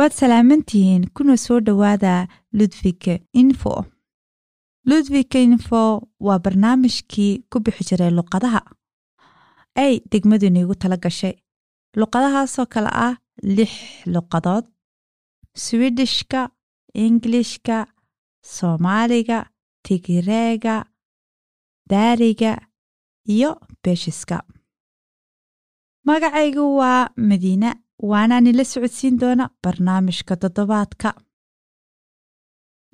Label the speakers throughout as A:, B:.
A: waad salaamantihiin? Kuna soo dhowaada ludwig info. Ludwig info waa barnaamijkii ku bixi jiray luqadaha. Ay degmadu iniigu tala gashay. Luqadahaasoo kale ah lix luqadood. Swidishka ingilishka soomaaliga tigireega daariga iyo beeshiska magacaygu waa madiina waana nila socodsiin doona barnaamijka toddobaadka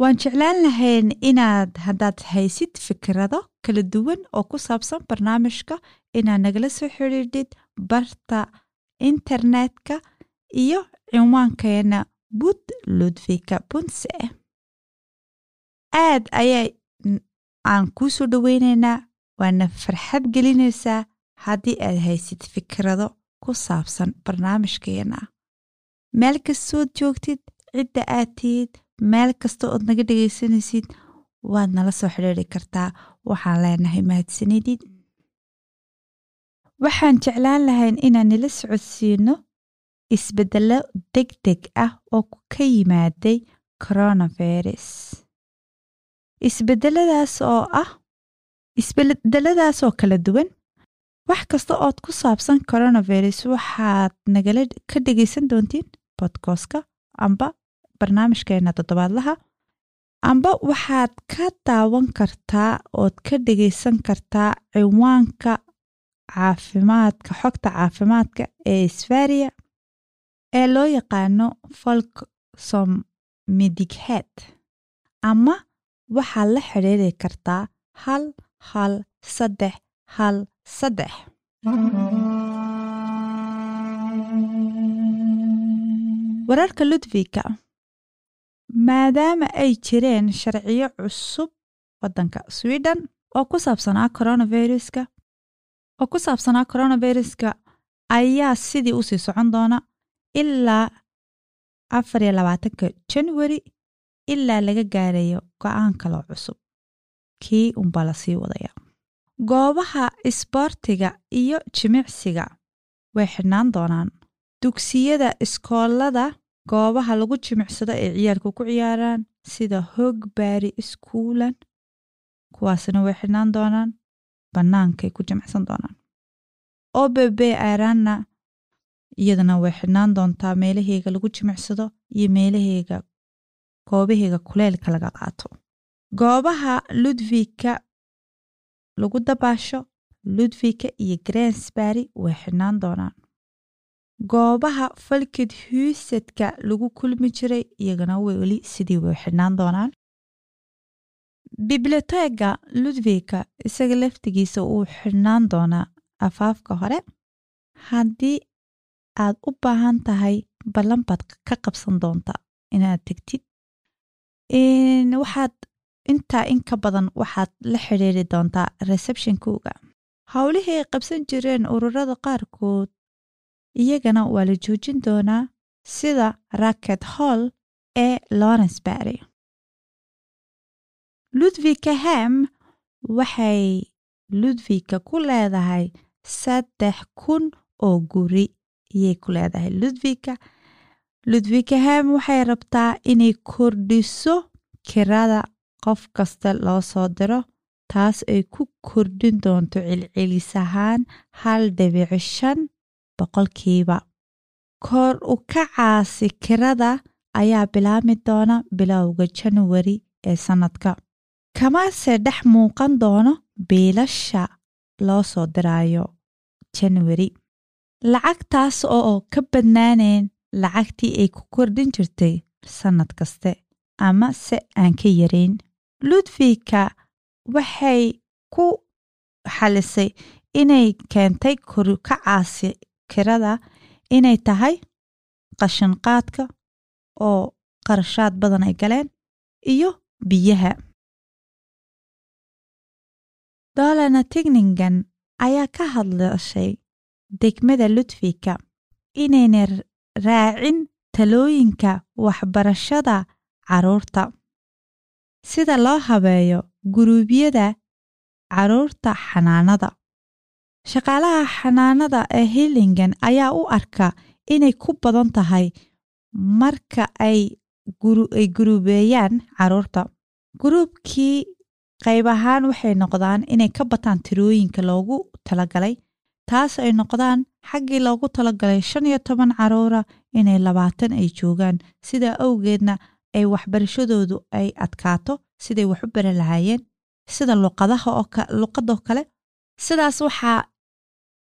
A: waan jeclaan lahayn inaad haddaad haysid fikrado kala duwan oo ku saabsan barnaamijka inaad nagala soo xidhiidhid barta internetka iyo cinwaankeena bud ludvika bunse aad ayaa aan kuu soo dhoweynaynaa waana farxad gelinaysaa haddii aad haysid fikrado ku saabsan barnaamijkeena meel kastood joogtid cidda aad tihid meel kasta ood naga dhegaysanaysid waad nala soo xidhiiri kartaa. Waxaan leenahay mahadsanidid waxaan jeclaan lahayn inaan nila socodsiino isbeddello deg deg ah oo ka yimaaday coronavirus. Isbeddeladaas oo ah isbeddeladaas oo kala duwan wax kasta ood ku saabsan coronavirus waxaad nagala ka dhegaysan doontiin bodkostka amba barnaamijkeena toddobaadlaha. Amba waxaad ka daawan kartaa ood ka dhegaysan kartaa ciwaanka caafimaadka xogta caafimaadka ee sfaria ee loo yaqaano folk som midighead ama waxaad la xidhiiri kartaa hal hal saddex hal saddex wararka ludwika maadaama ay jireen sharciyo cusub waddanka sweden oo ku saabsanaa coronaviruska oo ku saabsanaa coronaviruska ayaa sidii u sii socon doona ilaa afar iyo labaatanka january ilaa laga gaarayo go'aan kaloo cusub. Kii unbaa la sii wadaya goobaha isboortiga iyo jimicsiga. Way xidhnaan doonaan. Dugsiyada iskoolada goobaha lagu jimicsado ee ciyaalku ku ciyaaraan sida hogbaari iskuulan kuwaasna way xidhnaan doonaan bannaankay ku jimicsan doonaan. Obb aaraanna iyadana way xidhnaan doontaa meelaheyga lagu jimicsado iyo meelaheyga goobaheyga kuleylka laga qaato. Goobaha ludwika lagu dabaasho ludwika iyo grensbury way xidhnaan doonaan. Goobaha falkid huusadka lagu kulmi jiray iyagana weli sidii way xidhnaan doonaan. Biblioteega ludwika isaga laftigiisa uu xidhnaan doonaa afaafka hore. Haddii aad u baahan tahay ballan baad ka qabsan doontaa inaad tegtid waxaad intaa in ka badan waxaad la xidhiiri doontaa receptionkuga howlihii ay qabsan jireen ururada qaarkood iyagana waa la joojin doonaa sida racket hall ee lawrenceby ludwika ham waxay ludwika ku leedahay saddex kun oo guri ayay ku leedahay. Ludwika ludwika ham waxay rabtaa inay kordhiso kirada qof kasta loo soo diro taas ay ku kordhin doonto celcelis ahaan hal dhibici shan boqolkiiba. Kor u kacaasi kirada ayaa bilaabmi doona bilowga januwari ee sannadka kamase dhex muuqan doono biilasha loo soo diraayo januwari lacagtaas oo ka badnaaneen lacagtii ay ku kordhin jirtay sannad kaste ama se aan ka yarayn ludwika waxay ku xalisay inay keentay korukacaasi kirada inay tahay qashinqaadka oo qarashaad badan ay galeen iyo biyaha. Dolana tigningan ayaa ka hadlashay degmada ludwika inayna raacin talooyinka waxbarashada carruurta sida loo habeeyo guruubyada carruurta xanaanada. Shaqaalaha xanaanada ee hillingan ayaa u arka inay ku badan tahay marka ay ay guruubeeyaan carruurta guruubkii qayb ahaan waxay noqdaan inay ka bataan tirooyinka loogu talagalay taas ay noqdaan xaggii loogu talagalay shan iyo toban caruura inay labaatan ay joogaan. Sidaa awgeedna ay waxbarashadoodu ay adkaato siday wax u bari lahaayeen sida luqadaha oo luqadoo kale. Sidaas waxaa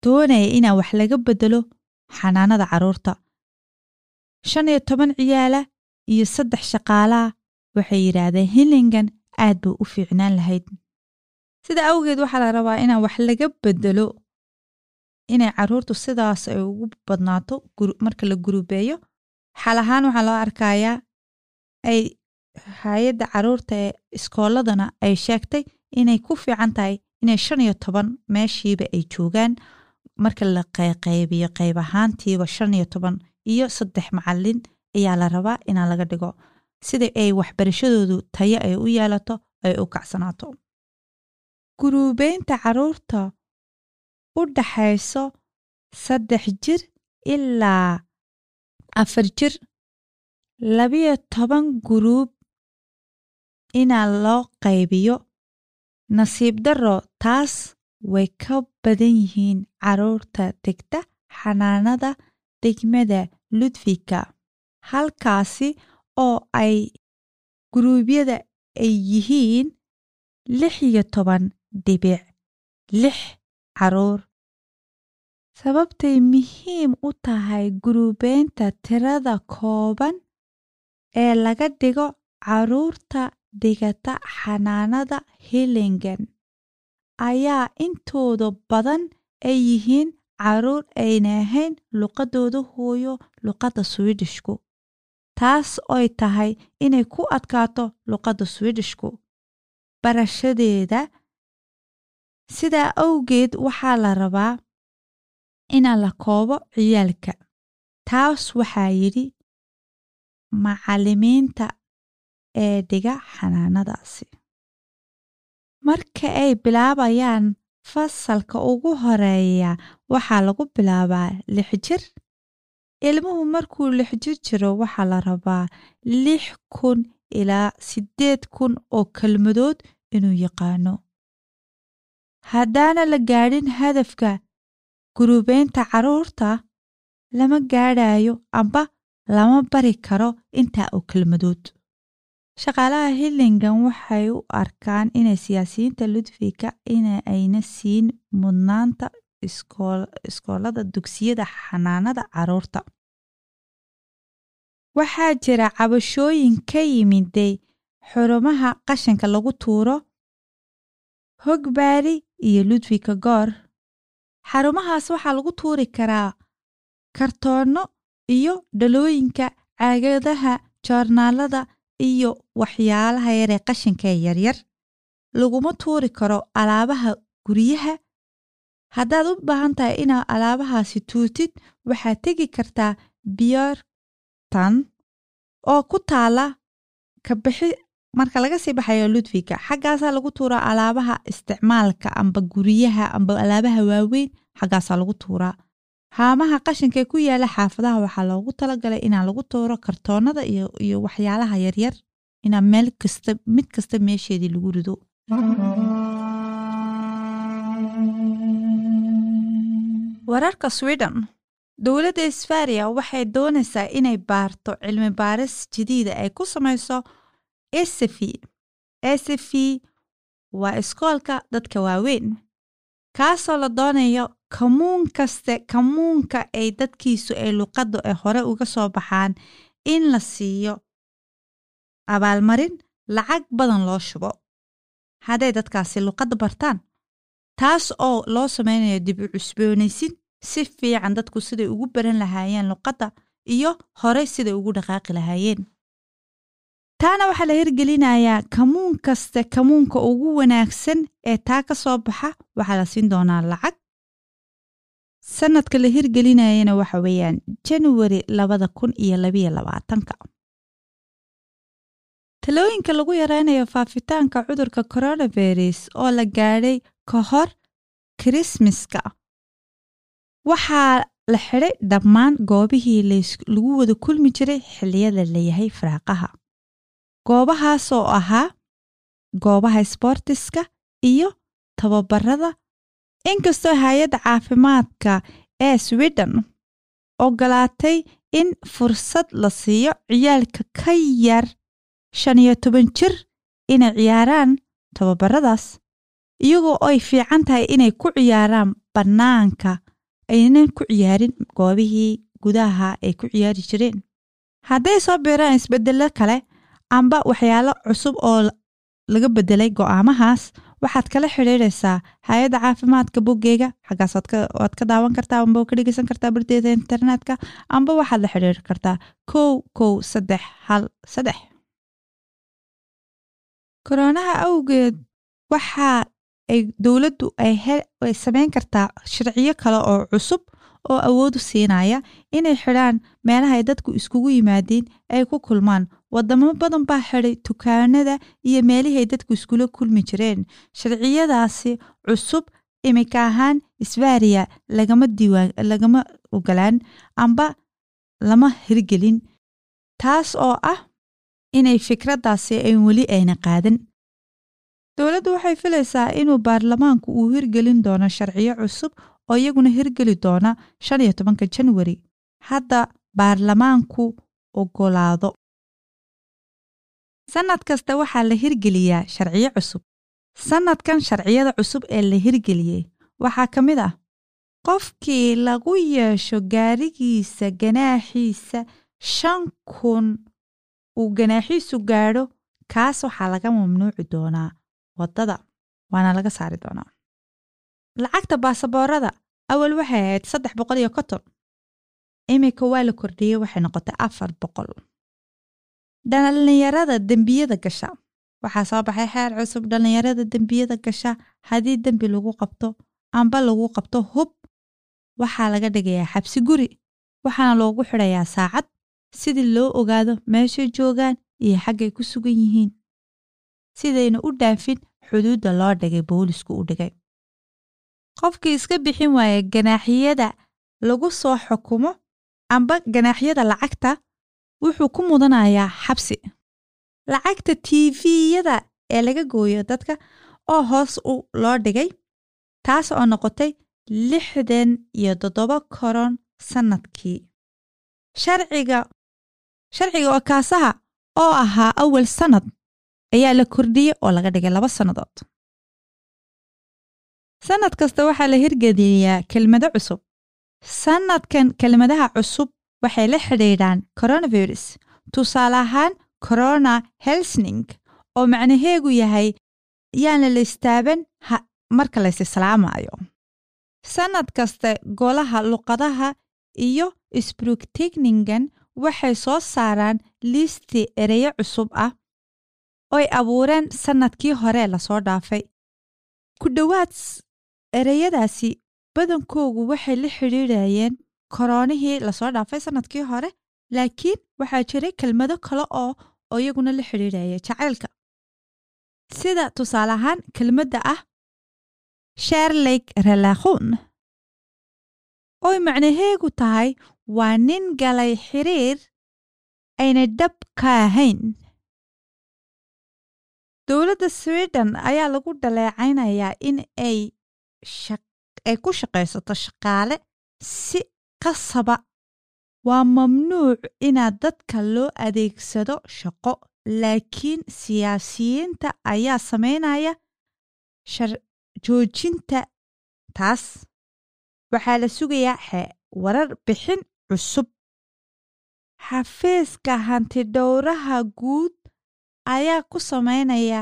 A: doonaya inaa wax laga bedelo xanaanada carruurta. Shan iyo toban ciyaala iyo saddex shaqaalaha waxay yidhaahdeen hillingan aad bay u fiicnaan lahayd. Sida awgeed waxaa la rabaa inaa wax laga bedelo inay caruurtu sidaas ay ugu badnaato marka la gurubeeyo xal ahaan waxaa loo arkayaa ay hay'adda carruurta ee iskoolladana ay sheegtay inay ku fiican tahay inay shan iyo toban meeshiiba ay joogaan. Marka la qayqaybiyo qayb ahaantiiba shan iyo toban iyo saddex macalin ayaa la rabaa inaa laga dhigo. Sida ay waxbarashadoodu tayo ay u yeelato ay u kacsanaato. Guruubeynta carruurta u dhaxayso saddex jir ilaa afar jir labiyo toban guruub inaa loo qaybiyo. Nasiib darro taas way ka badan yihiin carruurta degta xanaanada degmada ludfika halkaasi oo ay guruubyada ay yihiin lix iyo toban dhibic lix carruur sababtay muhiim u tahay guruubeynta tirada kooban ee laga dhigo carruurta dhigata xanaanada hillingan ayaa intooda badan ay yihiin carruur ayna ahayn luqadooda hooyo luqadda swidishku taas oy tahay inay ku adkaato luqadda swidishku barashadeeda sidaa awgeed waxaa la rabaa inaa la koobo ciyaalka. Taas waxaa yidhi macallimiinta ee dhiga xanaanadaasi. Marka ay bilaabayaan fasalka ugu horreeya waxaa lagu bilaabaa lix jir. Ilmuhu markuu lix jir jiro waxaa la rabaa lix kun ilaa siddeed kun oo kelmadood inuu yaqaano. Haddaana la gaadhin hadafka guruubeynta carruurta lama gaadhayo amba lama bari karo intaa oo kelmadood shaqaalaha hillingan waxay u arkaan inay siyaasiyiinta ludfika in ayna siin mudnaanta iskoolada dugsiyada xanaanada carruurta. Waxaa jira cabashooyin ka yimiday xurumaha qashinka lagu tuuro hogbaari iyo ludwika goor. Xarumahaas waxaa lagu tuuri karaa kartoonno iyo dhalooyinka caagadaha joornaalada iyo waxyaalaha yaree qashinkaee yaryar. Laguma tuuri karo alaabaha guryaha. Haddaad u baahan tahay inaad alaabahaasi tuurtid waxaad tegi kartaa biyortan oo ku taala kabixi marka laga sii baxayo ludwika xaggaasaa lagu tuuraa alaabaha isticmaalka amba guryaha amba alaabaha waaweyn xaggaasaa lagu tuuraa haamaha qashinkaee ku yaalla xaafadaha waxaa loogu talagalay inaa lagu tuuro kartoonnada iyo waxyaalaha yaryar inaa meel kasta mid kasta meesheedii lagu rido. Wararka sweden. Dowladda isfariya waxay doonaysaa inay baarto cilmi baaris jadiida ay ku samayso esefi esefi waa iskoolka dadka waaweyn kaasoo la doonayo kamuun kaste kamuunka ay dadkiisu ay luqaddu ay hore uga soo baxaan in la siiyo abaalmarin lacag badan loo shubo. Hadday dadkaasi luqadda bartaan taas oo loo samaynayo dib u cusboonaysin si fiican dadku siday ugu baran lahaayeen luqadda iyo horey siday ugu dhaqaaqi lahaayeen. Taana waxaa la hirgelinayaa kamuun kaste kamuunka ugu wanaagsan ee taa ka soo baxa waxaa la siin doonaa lacag sanadka la hirgelinayana waxa weeyaan januari labada kun iyo labiyo labaatanka. Talooyinka lagu yareynayo faafitaanka cudurka coronavirus oo la gaadhay ka hor kirismaska waxaa la xidhay dhammaan goobihii lagu wada kulmi jiray xilliyada layahay firaaqaha. Goobahaasoo ahaa goobaha sboortiska iyo tababarada inkastoo hay'adda caafimaadka ee sweden ogolaatay in fursad la siiyo ciyaalka ka yar shan iyo toban jir inay ciyaaraan tababaradaas iyagoo ay fiican tahay inay ku ciyaaraan bannaanka aynan ku ciyaarin goobihii gudaha ay ku ciyaari jireen. Hadday soo biiraan isbeddello kale amba waxyaalo cusub oo laga beddelay go'aamahaas waxaad kala xidhiidhaysaa hay'adda caafimaadka boggeega xaggaas waad ka daawan kartaa amba ka dhegeysan kartaa barteeda internetka amba waxaad la xidhiiri kartaa kow kow saddex hal saddex. Koroonaha awgeed waxa ay dowladdu ay samayn kartaa sharciyo kale oo cusub oo awoodu siinaya inay xidhaan meelaha ay dadku iskugu yimaadeen ay ku kulmaan wadamo badan baa xidhay dukaanada iyo meelihii ay dadku iskula kulmi jireen. Sharciyadaasi cusub imika ahaan isbariya lagama diiwaan lagama ogolaan amba lama hirgelin taas oo ah inay fikraddaasi ay weli ayna qaadan. Dowladdu waxay filaysaa inuu baarlamaanku uu hirgelin doono sharciyo cusub oo iyaguna hirgeli doona shan iyo tobanka janwari hadda baarlamaanku ogolaado sannad kasta waxaa la hirgeliyaa sharciyo cusub. Sannadkan sharciyada cusub ee la hirgeliyey waxaa ka mid ah qofkii lagu yeesho gaarigiisa ganaaxiisa shan kun uu ganaaxiisu gaadho kaas waxaa laga mamnuuci doonaa waddada. Waana laga saari doonaa. Lacagta baasaboorada awal waxay ahayd saddex boqol iyo konton. Iminka waa la kordhiyey waxay noqotay afar boqol dhallinyarada dembiyada gasha. Waxaa soo baxay xeer cusub. Dhallinyarada dembiyada gasha haddii dembi lagu qabto amba lagu qabto hub waxaa laga dhigayaa xabsi guri waxaana loogu xidhayaa saacad sidii loo ogaado meeshay joogaan iyo xaggay ku sugan yihiin. Sidayna u dhaafin xuduudda loo dhigay boolisku u dhigay. Qofkii iska bixin waaya ganaaxyada lagu soo xukumo amba ganaaxyada lacagta wuxuu ku mudanayaa xabsi. Lacagta tiviyada ee laga gooyo dadka oo hoos u loo dhigay taas oo noqotay lixdan iyo toddoba koron sannadkii sharciga sharciga okaasaha oo ahaa awal sannad ayaa la kordhiyey oo laga dhigay laba sannadood. Sannad kasta waxaa la hirgeliyaa kelmado cusub. Sannadkan kelmadaha cusub waxay la xidhiidhaan coronavirus. Tusaale ahaan corona helsning oo macnaheegu yahay yaana la istaaban marka laysislaamayo sannad kasta golaha luqadaha iyo sbrugtigningen waxay soo saaraan liisti ereyo cusub ah oy abuureen sannadkii hore la soo dhaafay. Ku dhowaad ereyadaasi badankoogu waxay la xidhiidhayeen koroonihii la soo dhaafay sannadkii hore laakiin waxaa jiray kelmado kale oo iyaguna la xidhiidhaya jacaylka. Sida tusaale ahaan kelmadda ah sherlig relakhun oy macnaheegu tahay waa nin galay xiriir ayna dhab ka ahayn. Dowladda sweden ayaa lagu dhaleecaynayaa in ay ku shaqaysato shaqaale si qasaba waa mamnuuc inaad dadka loo adeegsado shaqo laakiin siyaasiyiinta ayaa samaynaya joojinta taas. Waxaa la sugayaa warar bixin cusub. Xafiiska hantidhowraha guud ayaa ku samaynaya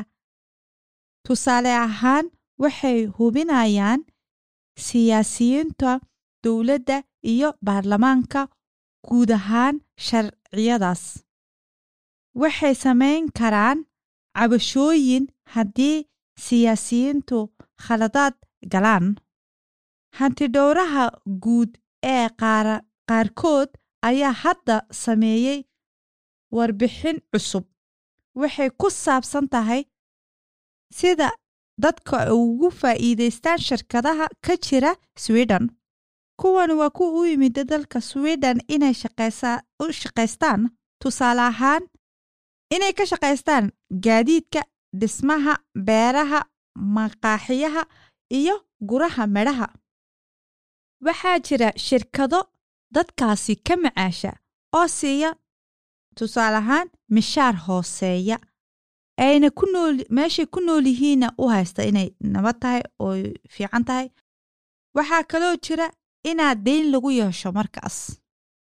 A: tusaale ahaan waxay hubinayaan siyaasiyiinta dowladda iyo baarlamaanka guud ahaan sharciyadaas waxay samayn karaan cabashooyin haddii siyaasiyiintu khaladaad galaan. Hantidhowraha guud ee qaarkood ayaa hadda sameeyey warbixin cusub. Waxay ku saabsan tahay sida dadka ugu faa'iidaystaan shirkadaha ka jira sweden kuwani waa kuwa u yimid dalka sweden inay u shaqaystaan tusaale ahaan inay ka shaqaystaan gaadiidka dhismaha beeraha maqaaxiyaha iyo guraha medhaha waxaa jira shirkado dadkaasi ka macaasha oo siiya tusaale ahaan mishaar hooseeya. Ayna ku nool meeshay ku nool yihiinna u haysta inay nabad tahay oo fiican tahay. Waxaa kaloo jira inaad deyn lagu yeesho markaas.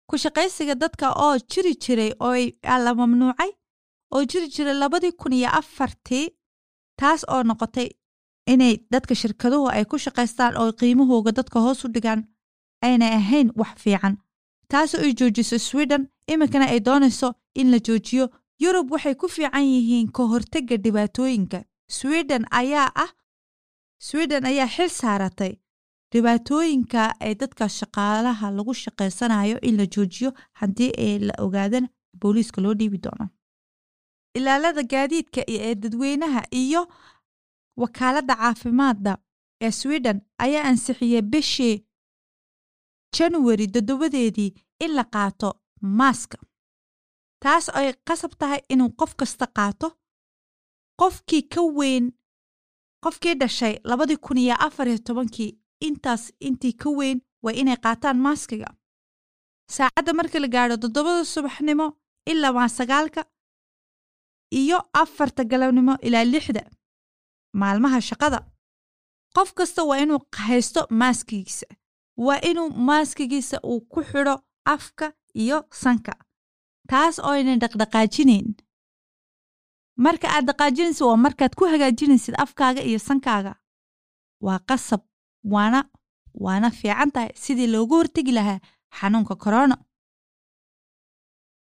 A: Ku shaqaysiga dadka oo jiri jiray oo la mamnuucay oo jiri jiray labadii kun iyo afartii taas oo noqotay inay dadka shirkaduhu ay ku shaqaystaan oo qiimahooga dadka hoos u dhigaan aynay ahayn wax fiican. Taasoo ay joojiso sweden iminkana ay doonayso in la joojiyo. Yurub waxay ku fiican yihiin ka hortega dhibaatooyinka. Sweden ayaa ah sweden ayaa xil saaratay dhibaatooyinka ay dadka shaqaalaha lagu shaqaysanayo in la joojiyo haddii ay la ogaadana booliiska loo dhiibi doono. Ilaalada gaadiidka ee dadweynaha iyo wakaaladda caafimaadda ee sweden ayaa ansixiyey bishii januari toddobadeedii in la qaato maaska taas ay qasab tahay inuu qof kasta qaato qofkii ka weyn qofkii dhashay labadii kun iyo afar iyo tobankii intaas intii ka weyn waa inay qaataan maaskiga. Saacadda markii la gaadho toddobada subaxnimo ilaa waa sagaalka iyo afarta galabnimo ilaa lixda maalmaha shaqada. Qof kasta waa inuu haysto maaskigiisa waa inuu maaskigiisa uu ku xidho afka iyo sanka taas oo aynan dhaqdhaqaajinayn. Marka aad dhaqaajinaysa waa markaad ku hagaajinaysid afkaaga iyo sankaaga. Waa qasab waana waana fiican tahay sidii loogu hortegi lahaa xanuunka korona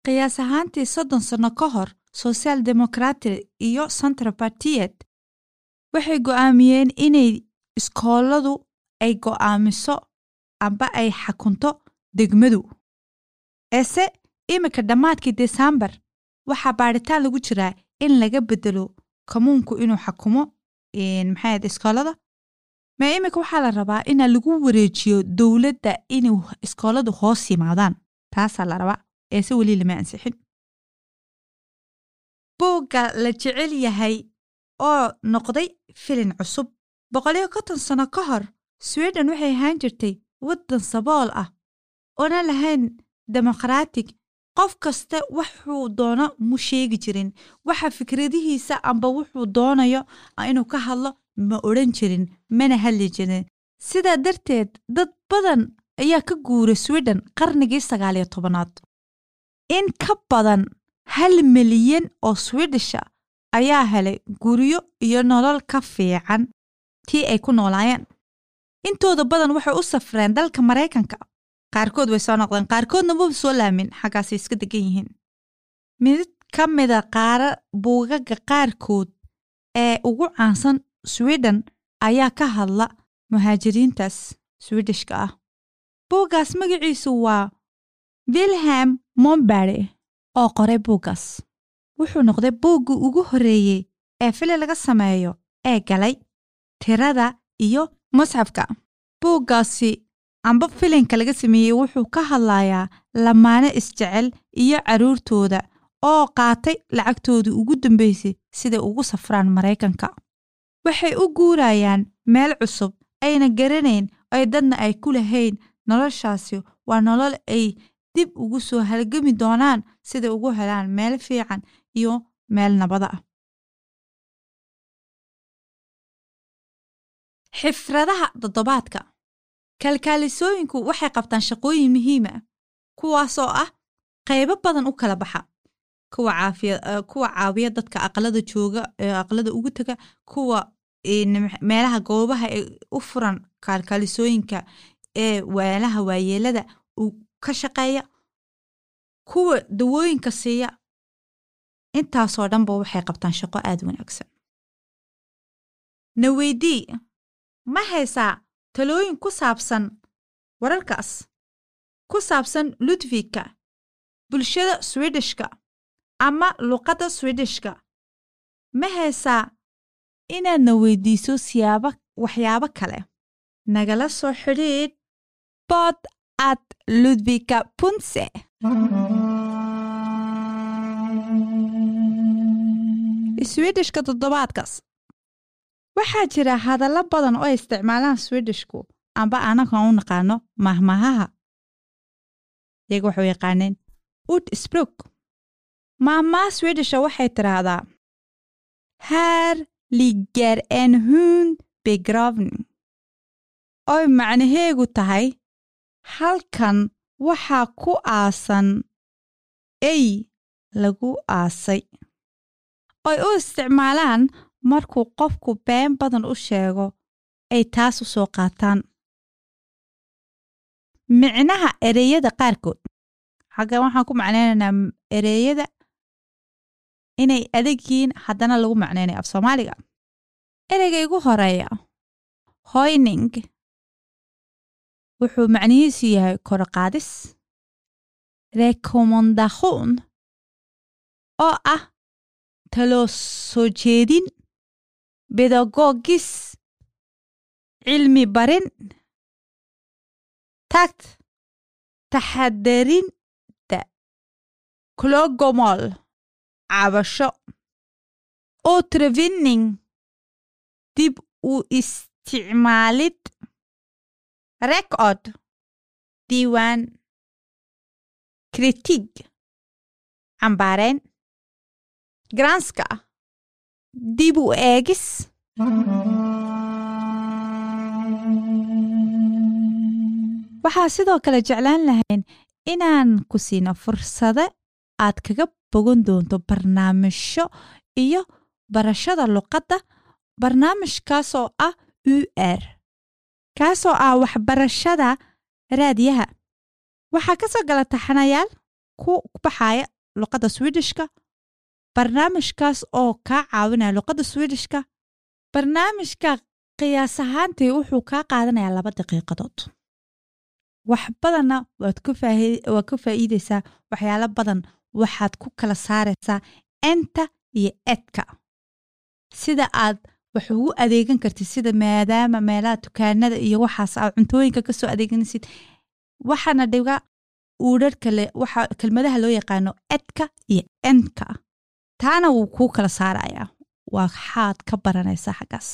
A: qiyaas ahaantii soddon sanno ka hor social democratic iyo central partiyed waxay go'aamiyeen inay iskooladu ay go'aamiso amba ay xakunto degmadu eese iminka dhammaadkii desembar waxaa baadhitaan lagu jiraa in laga bedelo kamuunku inuu xakumo maxayd iskoolada ma iminka waxaa la rabaa inaa lagu wareejiyo dowladda inuu iskooladu hoos yimaadaan. Taasaa la rabaa eese weli lama ansixin. Buugga la jecel yahay oo noqday filin cusub. Boqoliyo konton sano ka hor sweden waxay ahaan jirtay waddan sabool ah oona lahayn demokraatig qof kasta wuxuu doono mu sheegi jirin. Waxa fikradihiisa amba wuxuu doonayo inuu ka hadlo ma odhan jirin mana hadli jirin. Sidaa darteed dad badan ayaa ka guuray sweden qarnigii sagaaliyo tobanaad. In ka badan hal milyan oo swedisha ayaa helay guryo iyo nolol ka fiican tii ay ku noolaayeen. Intooda badan waxay u safreen dalka maraykanka qaarkood way soo noqdeen qaarkoodna maba soo laamin xaggaasay iska degan yihiin. Mid ka mida qaara buugaga qaarkood ee ugu caansan sweden ayaa ka hadla muhaajiriintaas swedishka ah. Buuggaas magaciisu waa wilhelm mombare oo qoray buuggaas wuxuu noqday buuggii ugu horreeyey ee fili laga sameeyo ee galay tirada iyo musxafka. Buuggaasi amba filinka laga sameeyey wuxuu ka hadlayaa lamaane isjecel iyo carruurtooda oo qaatay lacagtoodii ugu dambaysay siday ugu safraan maraykanka waxay u guurayaan meel cusub ayna garanayn ay dadna ay ku lahayn noloshaasi waa nolol ay dib ugu soo halgami doonaan siday ugu helaan meel fiican iyo meel nabada ah. Xifradaha toddobaadka. Kalkaalisooyinku waxay qabtaan shaqooyin muhiima kuwaasoo ah qaybo badan u kala baxa kuwa kuwa caawiya dadka aqlada jooga ee aqlada ugu taga kuwa meelaha goobaha ee u furan kaalkaalisooyinka ee weelaha waayeelada uu ka shaqeeya kuwa dawooyinka siiya intaasoo dhanba waxay qabtaan shaqo aad wanaagsan. Na ma haysaa talooyin ku saabsan wararkaas ku saabsan ludwigka bulshada swedishka ama luqadda swedishka. Ma haysaa inaadna weydiiso siyaabo waxyaabo kale. Nagala soo xidhiidh bod at ludvika punse. Swedishka toddobaadkaas. Waxaa jira hadallo badan oo ay isticmaalaan swedishku amba anagan u naqaano mahmahaha iyaga waxay u yaqaaneen ut spruk mahmaha swedisha waxay tidhaahdaa här ligger en hund begravning. Oy macnaheegu tahay halkan waxaa ku aasan ey lagu aasay. Oy u isticmaalaan markuu qofku been badan u sheego ay taas u soo qaataan. Micnaha ereyada qaarkood xaggan waxaan ku macnaynaynaa ereyada inay adag yihiin haddana lagu macnaynayo af soomaaliga. Ereyga igu horreeya hoyning wuxuu macnihiisu yahay korqaadis rekommandation oo ah taloo soo jeedin bedagogis cilmi barin tagt taxadarinta clogomol cabasho otravinning dib u isticmaalid rekord. Diiwaan kritig cambaarayn granska. Dib u eegis waxaa sidoo kale jeclaan lahayn inaan ku siino fursado aad kaga bogan doonto barnaamijyo iyo barashada luqadda barnaamijkaasoo ah u r. Kaasoo ah waxbarashada raadiyaha. Waxaa ka soo gala taxanayaal ku baxaya luqadda swidishka barnaamijkaas oo kaa caawinaya luqadda swidishka barnaamijka qiyaas ahaantii wuxuu kaa qaadanayaa laba daqiiqadood. Wax badanna waad ka faa'iidaysaa waxyaalo badan waxaad ku kala saaraysaa enta iyo edka. Sida aad wax ugu adeegan kartid sida maadaama meelaha dukaanada iyo waxaas aad cuntooyinka ka soo adeeganaysid waxaana dhiga uudhar kale waxa kelmadaha loo yaqaano edka iyo enka. Taana wuu kuu kala saarayaa. Waxaad ka baranaysaa xaggaas.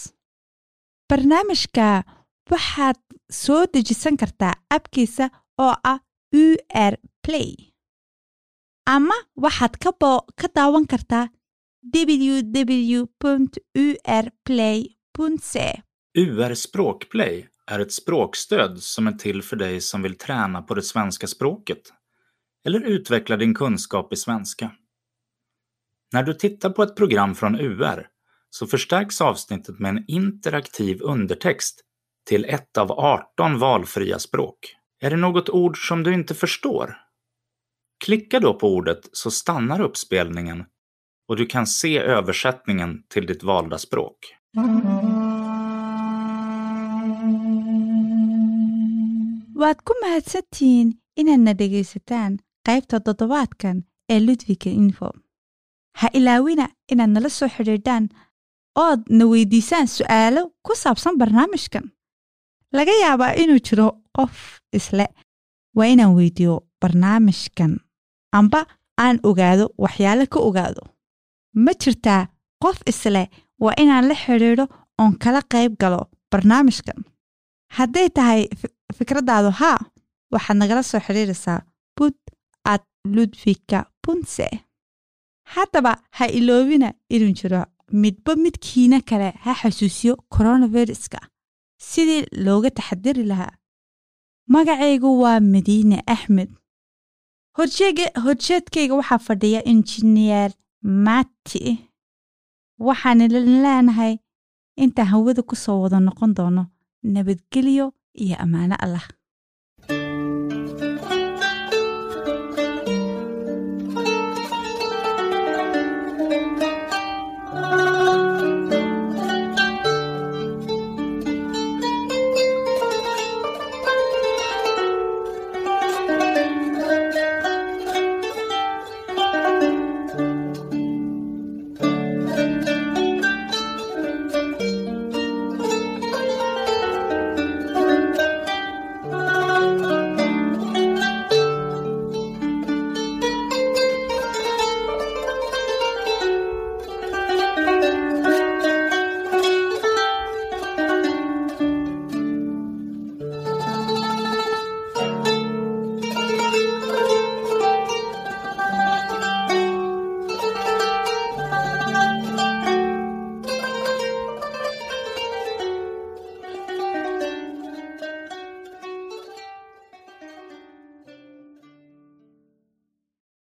A: Barnaamijka waxaad soo dejisan kartaa abkiisa oo ah u r play ama waxaad ka daawan kartaa www
B: UR Språkplay är ett språkstöd som är till för dig som vill träna på det svenska språket eller utveckla din kunskap i svenska. När du tittar på ett program från UR så förstärks avsnittet med en interaktiv undertext till ett av 18 valfria språk. Är det något ord som du inte förstår? Klicka då på ordet så stannar uppspelningen och du kan se översättningen till ditt valda språk.
A: waad ku mahadsantihiin inaadna dhegaysataan qaybta toddobaadkan ee ludwika info. Ha ilaawina inaad nala soo xidhiidhaan ood na weydiisaan su'aalo ku saabsan barnaamijkan. Laga yaabaa inuu jiro qof isle. Waa inaan weydiiyo barnaamijkan amba aan ogaado waxyaalo ka ogaado. Ma jirtaa qof isle waa inaan la xidhiidho oon kala qayb galo barnaamijkan hadday tahay fikraddaadu haa waxaad nagala soo xidhiiraysaa bud at ludwika punse haddaba ha iloobina inuu jiro midba midkiina kale ha xasuusiyo koronaviruska sidii looga taxadiri lahaa. Magacaygu waa madiine axmed horjeedkayga waxaa fadhiya injineer mati waxaan leenahay intaan hawada ku soo wada noqon doono nabadgelyo iyo ammaano allah